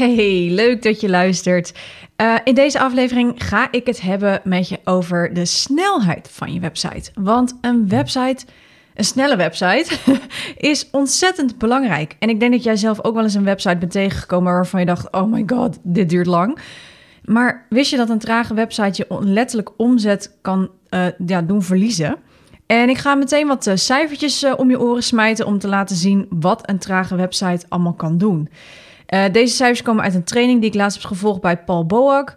Hey, leuk dat je luistert. Uh, in deze aflevering ga ik het hebben met je over de snelheid van je website. Want een website, een snelle website, is ontzettend belangrijk. En ik denk dat jij zelf ook wel eens een website bent tegengekomen waarvan je dacht: oh my god, dit duurt lang. Maar wist je dat een trage website je letterlijk omzet kan uh, ja, doen verliezen? En ik ga meteen wat uh, cijfertjes om je oren smijten om te laten zien wat een trage website allemaal kan doen. Uh, deze cijfers komen uit een training die ik laatst heb gevolgd bij Paul Boak.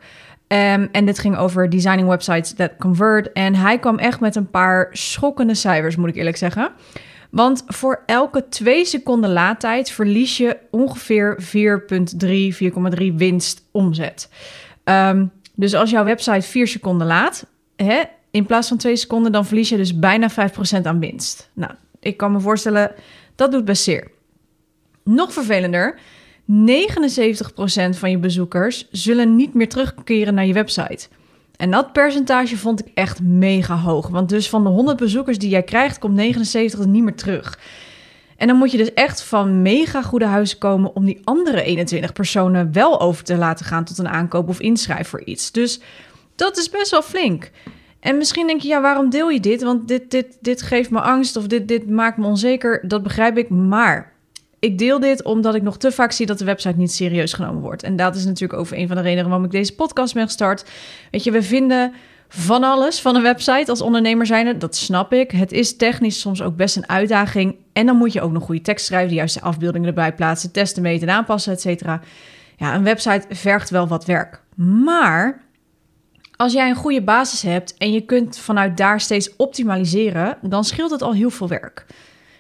Um, en dit ging over designing websites that convert. En hij kwam echt met een paar schokkende cijfers, moet ik eerlijk zeggen. Want voor elke 2 seconden laadtijd verlies je ongeveer 4,3, 4,3 winst omzet. Um, dus als jouw website 4 seconden laat, hè, in plaats van 2 seconden, dan verlies je dus bijna 5% aan winst. Nou, ik kan me voorstellen, dat doet best zeer. Nog vervelender, 79% van je bezoekers zullen niet meer terugkeren naar je website. En dat percentage vond ik echt mega hoog. Want dus van de 100 bezoekers die jij krijgt, komt 79 niet meer terug. En dan moet je dus echt van mega goede huizen komen om die andere 21 personen wel over te laten gaan tot een aankoop of inschrijven voor iets. Dus dat is best wel flink. En misschien denk je, ja, waarom deel je dit? Want dit, dit, dit geeft me angst of dit, dit maakt me onzeker. Dat begrijp ik. Maar ik deel dit omdat ik nog te vaak zie dat de website niet serieus genomen wordt. En dat is natuurlijk over een van de redenen waarom ik deze podcast ben gestart. Weet je, we vinden van alles van een website als ondernemer zijn. Dat snap ik. Het is technisch soms ook best een uitdaging. En dan moet je ook nog goede tekst schrijven, de juiste afbeeldingen erbij plaatsen, testen, meten en aanpassen, et cetera. Ja, een website vergt wel wat werk. Maar als jij een goede basis hebt en je kunt vanuit daar steeds optimaliseren, dan scheelt het al heel veel werk.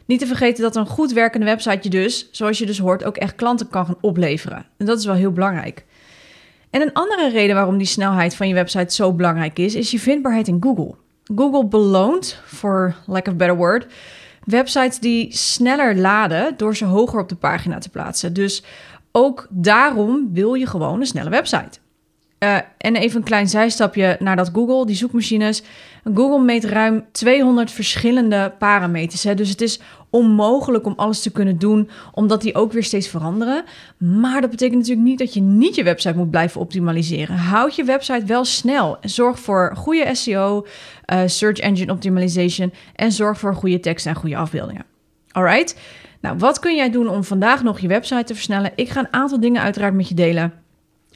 Niet te vergeten dat een goed werkende website je dus, zoals je dus hoort, ook echt klanten kan gaan opleveren. En dat is wel heel belangrijk. En een andere reden waarom die snelheid van je website zo belangrijk is, is je vindbaarheid in Google. Google beloont, for lack of better word, websites die sneller laden door ze hoger op de pagina te plaatsen. Dus ook daarom wil je gewoon een snelle website. Uh, en even een klein zijstapje naar dat Google, die zoekmachines. Google meet ruim 200 verschillende parameters. Hè? Dus het is onmogelijk om alles te kunnen doen, omdat die ook weer steeds veranderen. Maar dat betekent natuurlijk niet dat je niet je website moet blijven optimaliseren. Houd je website wel snel zorg voor goede SEO, eh, Search Engine Optimization en zorg voor goede teksten en goede afbeeldingen. Alright? Nou, wat kun jij doen om vandaag nog je website te versnellen? Ik ga een aantal dingen uiteraard met je delen.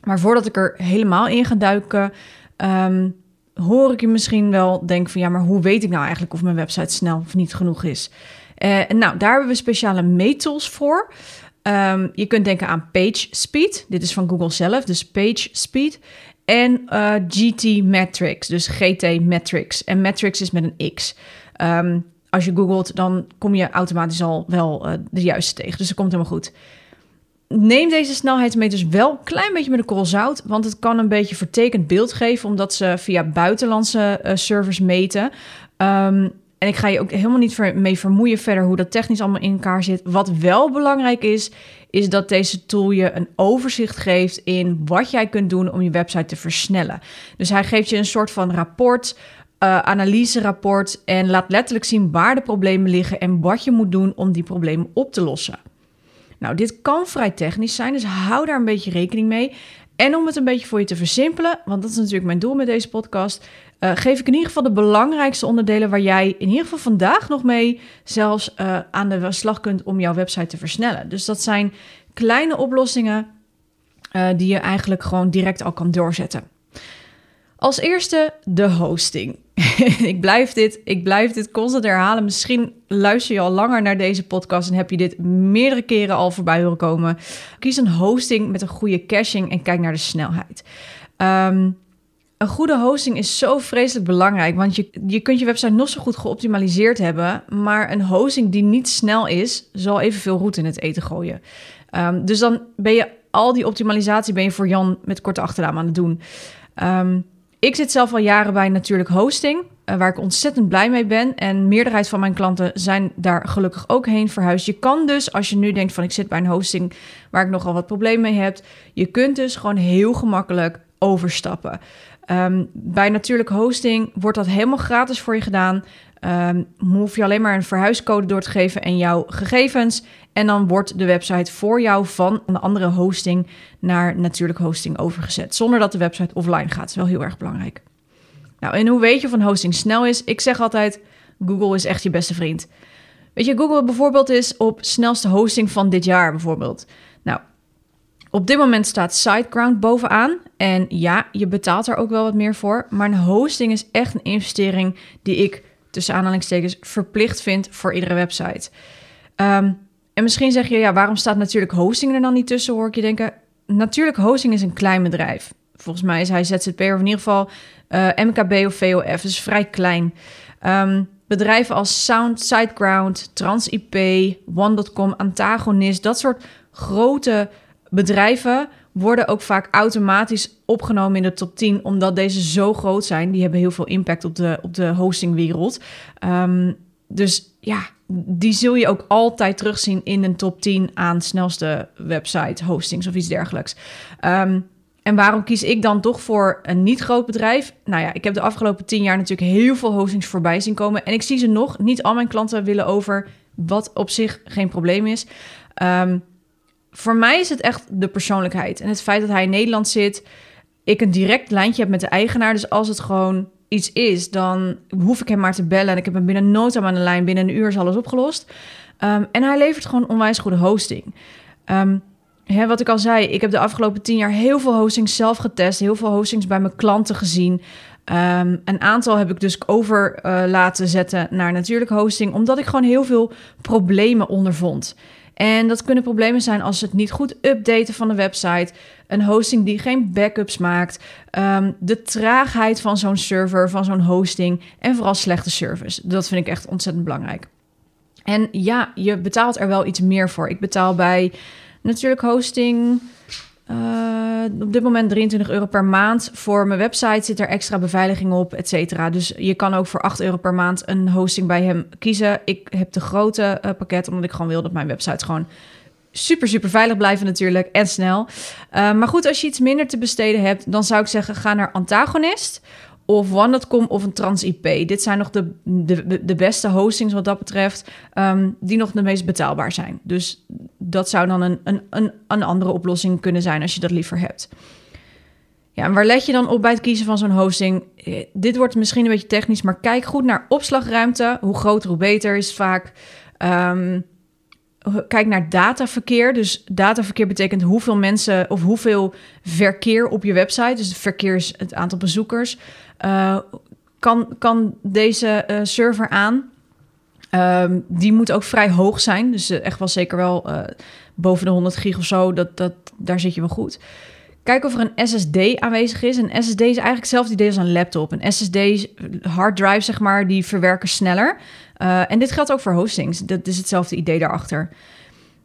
Maar voordat ik er helemaal in ga duiken, um, hoor ik je misschien wel denken van ja, maar hoe weet ik nou eigenlijk of mijn website snel of niet genoeg is? Uh, nou, daar hebben we speciale meettools voor. Um, je kunt denken aan Page Speed. Dit is van Google zelf, dus Page Speed. En eh, GT Metrics, dus GT Metrics. En Metrics is met een X. Um, als je googelt, dan kom je automatisch al wel uh, de juiste tegen. Dus dat komt helemaal goed neem deze snelheidsmeters wel een klein beetje met een korrel zout, want het kan een beetje vertekend beeld geven, omdat ze via buitenlandse uh, servers meten. Um, en ik ga je ook helemaal niet mee vermoeien verder hoe dat technisch allemaal in elkaar zit. Wat wel belangrijk is, is dat deze tool je een overzicht geeft in wat jij kunt doen om je website te versnellen. Dus hij geeft je een soort van rapport, uh, analyserapport en laat letterlijk zien waar de problemen liggen en wat je moet doen om die problemen op te lossen. Nou, dit kan vrij technisch zijn, dus hou daar een beetje rekening mee. En om het een beetje voor je te versimpelen, want dat is natuurlijk mijn doel met deze podcast, uh, geef ik in ieder geval de belangrijkste onderdelen waar jij in ieder geval vandaag nog mee zelfs uh, aan de slag kunt om jouw website te versnellen. Dus dat zijn kleine oplossingen uh, die je eigenlijk gewoon direct al kan doorzetten. Als eerste de hosting. ik, blijf dit, ik blijf dit constant herhalen. Misschien luister je al langer naar deze podcast en heb je dit meerdere keren al voorbij horen komen. Kies een hosting met een goede caching en kijk naar de snelheid. Um, een goede hosting is zo vreselijk belangrijk, want je, je kunt je website nog zo goed geoptimaliseerd hebben, maar een hosting die niet snel is, zal evenveel roet in het eten gooien. Um, dus dan ben je al die optimalisatie ben je voor Jan met korte achternaam aan het doen. Ehm, ik zit zelf al jaren bij natuurlijk hosting, uh, waar ik ontzettend blij mee ben. En meerderheid van mijn klanten zijn daar gelukkig ook heen verhuisd. Je kan dus, als je nu denkt van ik zit bij een hosting waar ik nogal wat problemen mee heb, je kunt dus gewoon heel gemakkelijk overstappen. Um, bij natuurlijk hosting wordt dat helemaal gratis voor je gedaan. Um, hoef je alleen maar een verhuiscode door te geven en jouw gegevens. En dan wordt de website voor jou van een andere hosting naar natuurlijk hosting overgezet. Zonder dat de website offline gaat. Dat is wel heel erg belangrijk. Nou, en hoe weet je of een hosting snel is? Ik zeg altijd, Google is echt je beste vriend. Weet je, Google bijvoorbeeld is op snelste hosting van dit jaar bijvoorbeeld. Op dit moment staat SiteGround bovenaan. En ja, je betaalt er ook wel wat meer voor. Maar een hosting is echt een investering die ik tussen aanhalingstekens verplicht vind voor iedere website. Um, en misschien zeg je, ja, waarom staat natuurlijk hosting er dan niet tussen? Hoor ik je denken, natuurlijk hosting is een klein bedrijf. Volgens mij is hij ZZP'er of in ieder geval eh, MKB of VOF, dus vrij klein. Um, bedrijven als Sound, SiteGround, TransIP, One.com, Antagonist, dat soort grote bedrijven worden ook vaak automatisch opgenomen in de top 10, omdat deze zo groot zijn. Die hebben heel veel impact op de, op de hostingwereld. Um, dus ja, die zul je ook altijd terugzien in een top 10 aan snelste website hostings of iets dergelijks. Um, en waarom kies ik dan toch voor een niet groot bedrijf? Nou ja, ik heb de afgelopen tien jaar natuurlijk heel veel hostings voorbij zien komen. En ik zie ze nog. Niet al mijn klanten willen over, wat op zich geen probleem is. Um, voor mij is het echt de persoonlijkheid. En het feit dat hij in Nederland zit. Ik een direct lijntje heb met de eigenaar. Dus als het gewoon iets is, dan hoef ik hem maar te bellen. En ik heb hem binnen nood aan de lijn. Binnen een uur is alles opgelost. Um, en hij levert gewoon onwijs goede hosting. Um, hè, wat ik al zei, ik heb de afgelopen tien jaar heel veel hostings zelf getest. Heel veel hostings bij mijn klanten gezien. Um, een aantal heb ik dus over uh, laten zetten naar natuurlijk hosting. Omdat ik gewoon heel veel problemen ondervond. En dat kunnen problemen zijn als het niet goed updaten van de website, een hosting die geen backups maakt, um, de traagheid van zo'n server, van zo'n hosting en vooral slechte service. Dat vind ik echt ontzettend belangrijk. En ja, je betaalt er wel iets meer voor. Ik betaal bij natuurlijk hosting uh, op dit moment 23 euro per maand. Voor mijn website zit er extra beveiliging op, et cetera. Dus je kan ook voor 8 euro per maand een hosting bij hem kiezen. Ik heb de grote uh, pakket, omdat ik gewoon wil dat mijn website gewoon super, super veilig blijven natuurlijk en snel. Uh, maar goed, als je iets minder te besteden hebt, dan zou ik zeggen, ga naar Antagonist of One.com of een TransIP. Dit zijn nog de, de, de beste hostings wat dat betreft, um, die nog de meest betaalbaar zijn. Dus dat zou dan een, een, een, een andere oplossing kunnen zijn als je dat liever hebt. Ja, en waar let je dan op bij het kiezen van zo'n hosting? Eh, dit wordt misschien een beetje technisch, maar kijk goed naar opslagruimte. Hoe groter, hoe beter is vaak. Um, kijk naar dataverkeer. Dus dataverkeer betekent hoeveel mensen of hoeveel verkeer op je website. Dus verkeer is het aantal bezoekers. Uh, kan, kan deze uh, server aan? Um, die moet ook vrij hoog zijn. Dus uh, echt wel zeker wel boven de 100 gig of zo. Dat, dat, daar zit je wel goed. Kijk of er een SSD aanwezig is. Een SSD is eigenlijk hetzelfde idee als een laptop. Een SSD, hard drive zeg maar, die verwerken sneller. En dit geldt ook voor hostings. Dat is hetzelfde idee daarachter.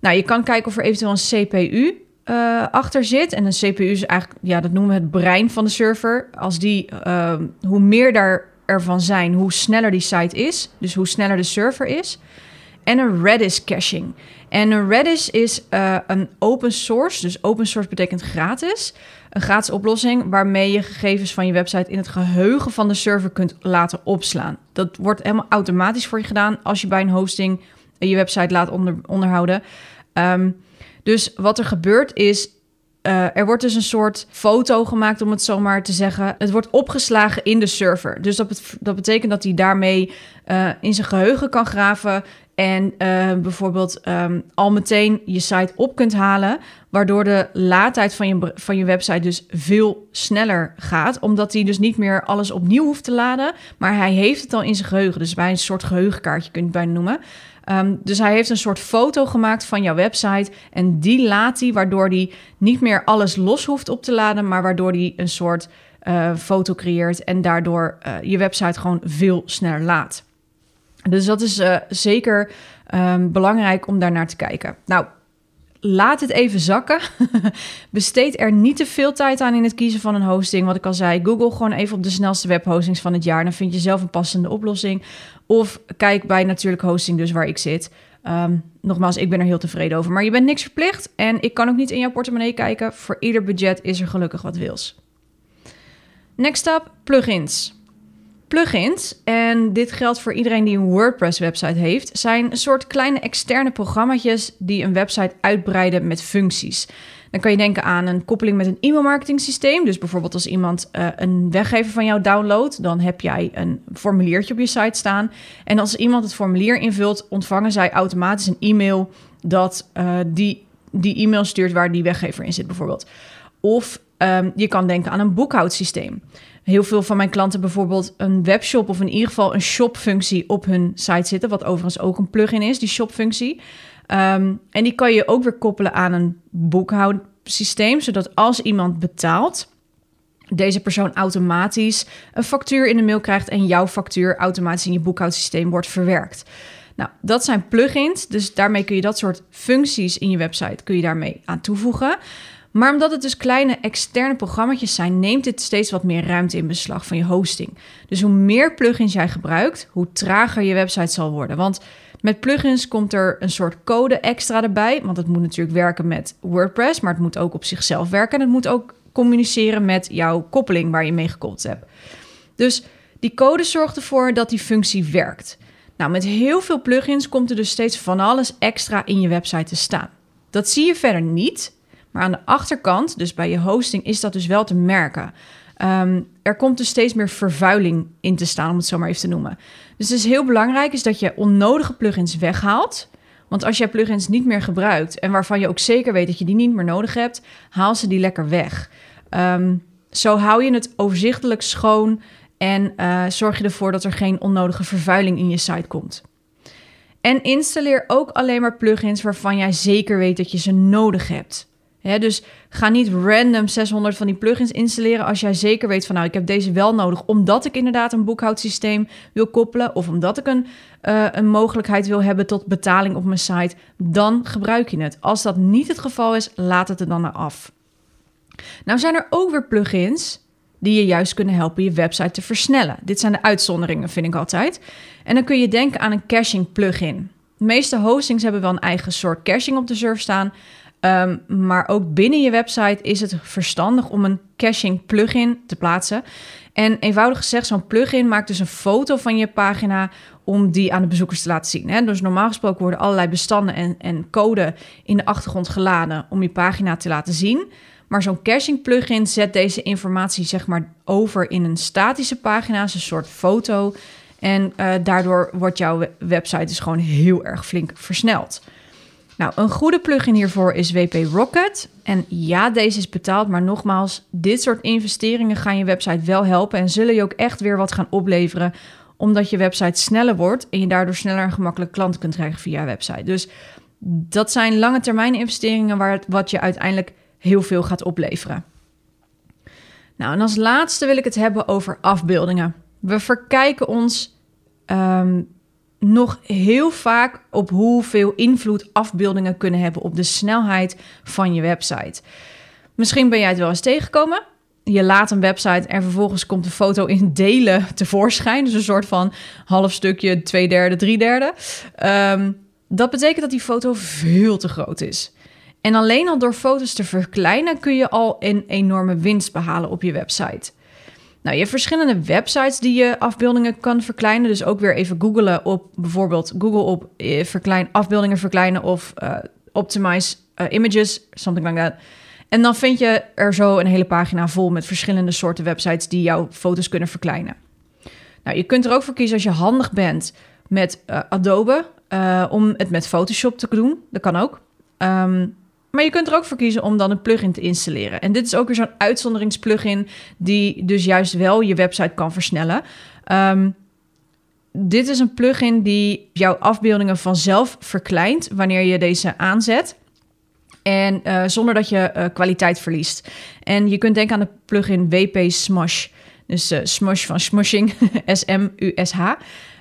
Nou, je kan kijken of er eventueel een CPU uh, achter zit. En een CPU is eigenlijk, ja, dat noemen we het brein van de server. Als die, uh, hoe meer daar ervan zijn, hoe sneller die site is. Dus hoe sneller de server is. En een Redis caching. En een Redis is uh, een open source. Dus open source betekent gratis. Een gratis oplossing waarmee je gegevens van je website in het geheugen van de server kunt laten opslaan. Dat wordt helemaal automatisch voor je gedaan als je bij een hosting je website laat onder, onderhouden. Um, dus wat er gebeurt is, uh, er wordt dus een soort foto gemaakt, om het zo maar te zeggen. Het wordt opgeslagen in de server. Dus dat, dat betekent dat hij daarmee uh, in zijn geheugen kan graven. En uh, bijvoorbeeld um, al meteen je site op kunt halen. Waardoor de laadtijd van je, van je website dus veel sneller gaat. Omdat hij dus niet meer alles opnieuw hoeft te laden. Maar hij heeft het al in zijn geheugen. Dus bij een soort geheugenkaartje kun je het bijna noemen. Um, dus hij heeft een soort foto gemaakt van jouw website. En die laat hij, waardoor hij niet meer alles los hoeft op te laden. Maar waardoor hij een soort uh, foto creëert. En daardoor uh, je website gewoon veel sneller laat. Dus dat is uh, zeker um, belangrijk om daar naar te kijken. Nou, laat het even zakken. Besteed er niet te veel tijd aan in het kiezen van een hosting. Wat ik al zei, Google gewoon even op de snelste webhostings van het jaar. Dan vind je zelf een passende oplossing. Of kijk bij natuurlijk hosting, dus waar ik zit. Ehm, nogmaals, ik ben er heel tevreden over. Maar je bent niks verplicht en ik kan ook niet in jouw portemonnee kijken. Voor ieder budget is er gelukkig wat wils. Next up, plugins. Plugins, en dit geldt voor iedereen die een WordPress-website heeft, zijn een soort kleine externe programma's die een website uitbreiden met functies. Dan kan je denken aan een koppeling met een e-mailmarketing systeem. Dus bijvoorbeeld als iemand uh, een weggever van jou downloadt, dan heb jij een formuliertje op je site staan. En als iemand het formulier invult, ontvangen zij automatisch een e-mail dat uh, die, die e-mail stuurt waar die weggever in zit bijvoorbeeld. Of um, je kan denken aan een boekhoudsysteem. Heel veel van mijn klanten bijvoorbeeld een webshop of in ieder geval een shopfunctie op hun site zitten, wat overigens ook een plugin is, die shopfunctie. Um, en die kan je ook weer koppelen aan een boekhoudsysteem, zodat als iemand betaalt, deze persoon automatisch een factuur in de mail krijgt en jouw factuur automatisch in je boekhoudsysteem wordt verwerkt. Nou, dat zijn plugins, dus daarmee kun je dat soort functies in je website kun je daarmee aan toevoegen. Maar omdat het dus kleine externe programma's zijn, neemt dit steeds wat meer ruimte in beslag van je hosting. Dus hoe meer plugins jij gebruikt, hoe trager je website zal worden. Want met plugins komt er een soort code extra erbij. Want het moet natuurlijk werken met WordPress, maar het moet ook op zichzelf werken. En het moet ook communiceren met jouw koppeling waar je mee gekoppeld hebt. Dus die code zorgt ervoor dat die functie werkt. Nou, met heel veel plugins komt er dus steeds van alles extra in je website te staan. Dat zie je verder niet, maar aan de achterkant, dus bij je hosting, is dat dus wel te merken. Um, er komt dus steeds meer vervuiling in te staan, om het zo maar even te noemen. Dus het is heel belangrijk is dat je onnodige plugins weghaalt. Want als jij plugins niet meer gebruikt en waarvan je ook zeker weet dat je die niet meer nodig hebt, haal ze die lekker weg. Um, zo hou je het overzichtelijk schoon en uh, zorg je ervoor dat er geen onnodige vervuiling in je site komt. En installeer ook alleen maar plugins waarvan jij zeker weet dat je ze nodig hebt dus ga niet random 600 van die plugins installeren als jij zeker weet van nou ik heb deze wel nodig omdat ik inderdaad een boekhoudsysteem wil koppelen of omdat ik een, uh, een mogelijkheid wil hebben tot betaling op mijn site, dan gebruik je het. Als dat niet het geval is, laat het er dan naar af. Nou zijn er ook weer plugins die je juist kunnen helpen je website te versnellen. Dit zijn de uitzonderingen, vind ik altijd. En dan kun je denken aan een caching plugin. De meeste hostings hebben wel een eigen soort caching op de server staan. Um, maar ook binnen je website is het verstandig om een caching plugin te plaatsen. En eenvoudig gezegd, zo'n plugin maakt dus een foto van je pagina om die aan de bezoekers te laten zien. Hè? Dus normaal gesproken worden allerlei bestanden en, en code in de achtergrond geladen om je pagina te laten zien. Maar zo'n caching plugin zet deze informatie zeg maar over in een statische pagina, een soort foto. En uh, daardoor wordt jouw website dus gewoon heel erg flink versneld. Nou, een goede plugin hiervoor is WP Rocket. En ja, deze is betaald, maar nogmaals, dit soort investeringen gaan je website wel helpen en zullen je ook echt weer wat gaan opleveren, omdat je website sneller wordt en je daardoor sneller en gemakkelijk klanten kunt krijgen via je website. Dus dat zijn lange termijn investeringen waar het, wat je uiteindelijk heel veel gaat opleveren. Nou, en als laatste wil ik het hebben over afbeeldingen. We verkijken ons um, nog heel vaak op hoeveel invloed afbeeldingen kunnen hebben op de snelheid van je website. Misschien ben jij het wel eens tegengekomen. Je laat een website en vervolgens komt de foto in delen tevoorschijn. Dus een soort van half stukje, twee derde, drie derde. Um, dat betekent dat die foto veel te groot is. En alleen al door foto's te verkleinen kun je al een enorme winst behalen op je website. Nou, je hebt verschillende websites die je afbeeldingen kan verkleinen. Dus ook weer even googlen op bijvoorbeeld Google op eh, verklein, afbeeldingen verkleinen of uh, optimize uh, images, something like that. En dan vind je er zo een hele pagina vol met verschillende soorten websites die jouw foto's kunnen verkleinen. Nou, je kunt er ook voor kiezen als je handig bent met Adobe om het met Photoshop te doen. Dat kan ook. Um, maar je kunt er ook voor kiezen om dan een plugin te installeren. En dit is ook weer zo'n uitzonderingsplugin die dus juist wel je website kan versnellen. Um, dit is een plugin die jouw afbeeldingen vanzelf verkleint wanneer je deze aanzet. En uh, zonder dat je uh, kwaliteit verliest. En je kunt denken aan de plugin WP Smush. Dus uh, Smush van Smushing, S-M-U-S-H.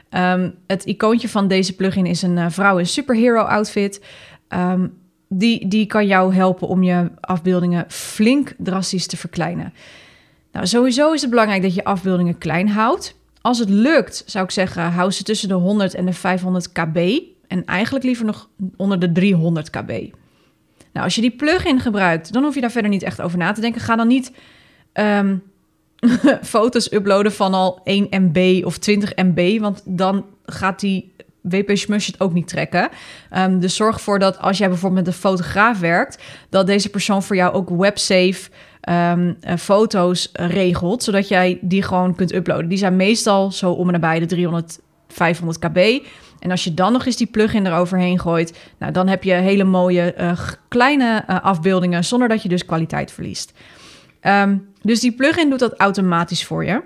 Um, het icoontje van deze plugin is een vrouw in superhero outfit. Um, die, die kan jou helpen om je afbeeldingen flink drastisch te verkleinen. Nou, sowieso is het belangrijk dat je afbeeldingen klein houdt. Als het lukt, zou ik zeggen, hou ze tussen de 100 en de 500 kb. En eigenlijk liever nog onder de 300 kb. Nou, als je die plugin gebruikt, dan hoef je daar verder niet echt over na te denken. Ga dan niet ehm, foto's uploaden van al 1 MB of 20 MB, want dan gaat die WP Smush het ook niet trekken. Um, dus zorg ervoor dat als jij bijvoorbeeld met een fotograaf werkt, dat deze persoon voor jou ook websafe um, foto's regelt, zodat jij die gewoon kunt uploaden. Die zijn meestal zo om en nabij de 300, 500 kb. En als je dan nog eens die plugin eroverheen gooit, nou, dan heb je hele mooie uh, kleine uh, afbeeldingen zonder dat je dus kwaliteit verliest. Um, dus die plugin doet dat automatisch voor je.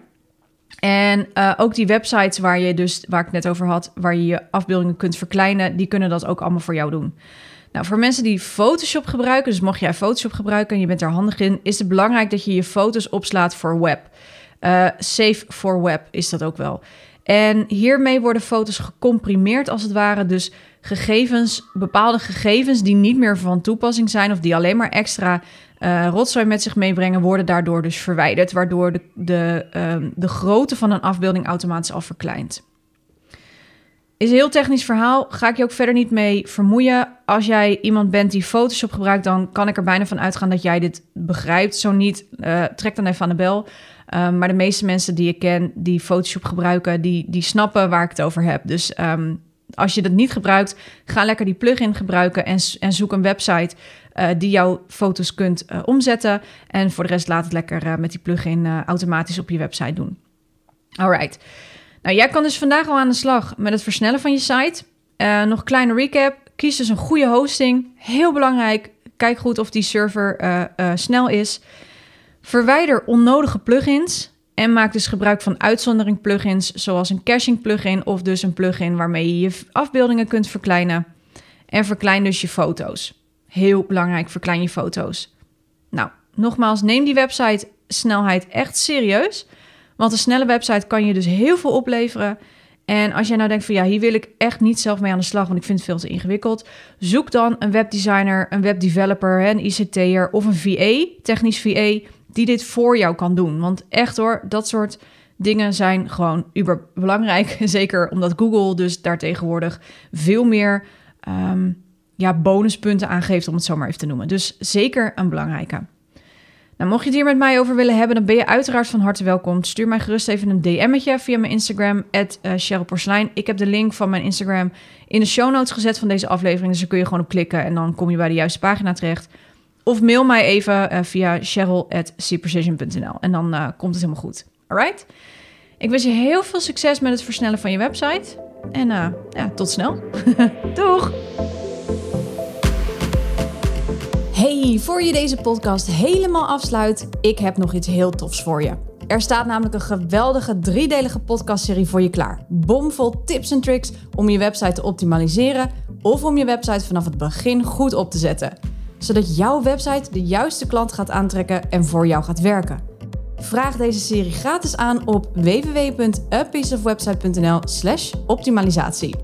En uh, ook die websites waar je dus, waar ik net over had, waar je je afbeeldingen kunt verkleinen, die kunnen dat ook allemaal voor jou doen. Nou, voor mensen die Photoshop gebruiken, dus mocht jij Photoshop gebruiken en je bent er handig in, is het belangrijk dat je je foto's opslaat voor web. Uh, save for web is dat ook wel. En hiermee worden foto's gecomprimeerd als het ware. Dus gegevens, bepaalde gegevens die niet meer van toepassing zijn of die alleen maar extra uh, rotzooi met zich meebrengen, worden daardoor dus verwijderd, waardoor de, de, uh, de grootte van een afbeelding automatisch al verkleint. Is een heel technisch verhaal, ga ik je ook verder niet mee vermoeien. Als jij iemand bent die Photoshop gebruikt, dan kan ik er bijna van uitgaan dat jij dit begrijpt. Zo niet, uh, trek dan even aan de bel. Um, maar de meeste mensen die ik ken die Photoshop gebruiken, die, die snappen waar ik het over heb. Dus um, als je dat niet gebruikt, ga lekker die plugin gebruiken en, en zoek een website uh, die jouw foto's kunt uh, omzetten. En voor de rest laat het lekker uh, met die plugin automatisch op je website doen. Alright. Nou, jij kan dus vandaag al aan de slag met het versnellen van je site. nog een kleine recap. Kies dus een goede hosting. Heel belangrijk. Kijk goed of die server snel is. Verwijder onnodige plugins. En maak dus gebruik van uitzondering plugins, zoals een caching plugin of dus een plugin waarmee je je afbeeldingen kunt verkleinen. En verklein dus je foto's. Heel belangrijk, verklein je foto's. Nou, nogmaals, neem die website snelheid echt serieus. Want een snelle website kan je dus heel veel opleveren. En als jij nou denkt van ja, hier wil ik echt niet zelf mee aan de slag, want ik vind het veel te ingewikkeld. Zoek dan een webdesigner, een webdeveloper, een ICT'er of een VA, technisch VA, die dit voor jou kan doen. Want echt hoor, dat soort dingen zijn gewoon uber belangrijk. Zeker omdat Google dus daar tegenwoordig veel meer um, ja, bonuspunten aangeeft, om het zo maar even te noemen. Dus zeker een belangrijke. Nou, mocht je het hier met mij over willen hebben, dan ben je uiteraard van harte welkom. Stuur mij gerust even een DM'tje via mijn Instagram, uh, Ik heb de link van mijn Instagram in de show notes gezet van deze aflevering. Dus daar kun je gewoon op klikken en dan kom je bij de juiste pagina terecht. Of mail mij even uh, via cheryl.cprecision.nl en dan uh, komt het helemaal goed. Alright? Ik wens je heel veel succes met het versnellen van je website. En uh, ja, tot snel. Doeg! Hey, voor je deze podcast helemaal afsluit, ik heb nog iets heel tofs voor je. Er staat namelijk een geweldige driedelige podcastserie voor je klaar. Bomvol tips en tricks om je website te optimaliseren of om je website vanaf het begin goed op te zetten. Zodat jouw website de juiste klant gaat aantrekken en voor jou gaat werken. Vraag deze serie gratis aan op www.apieceofwebsite.nl/optimalisatie.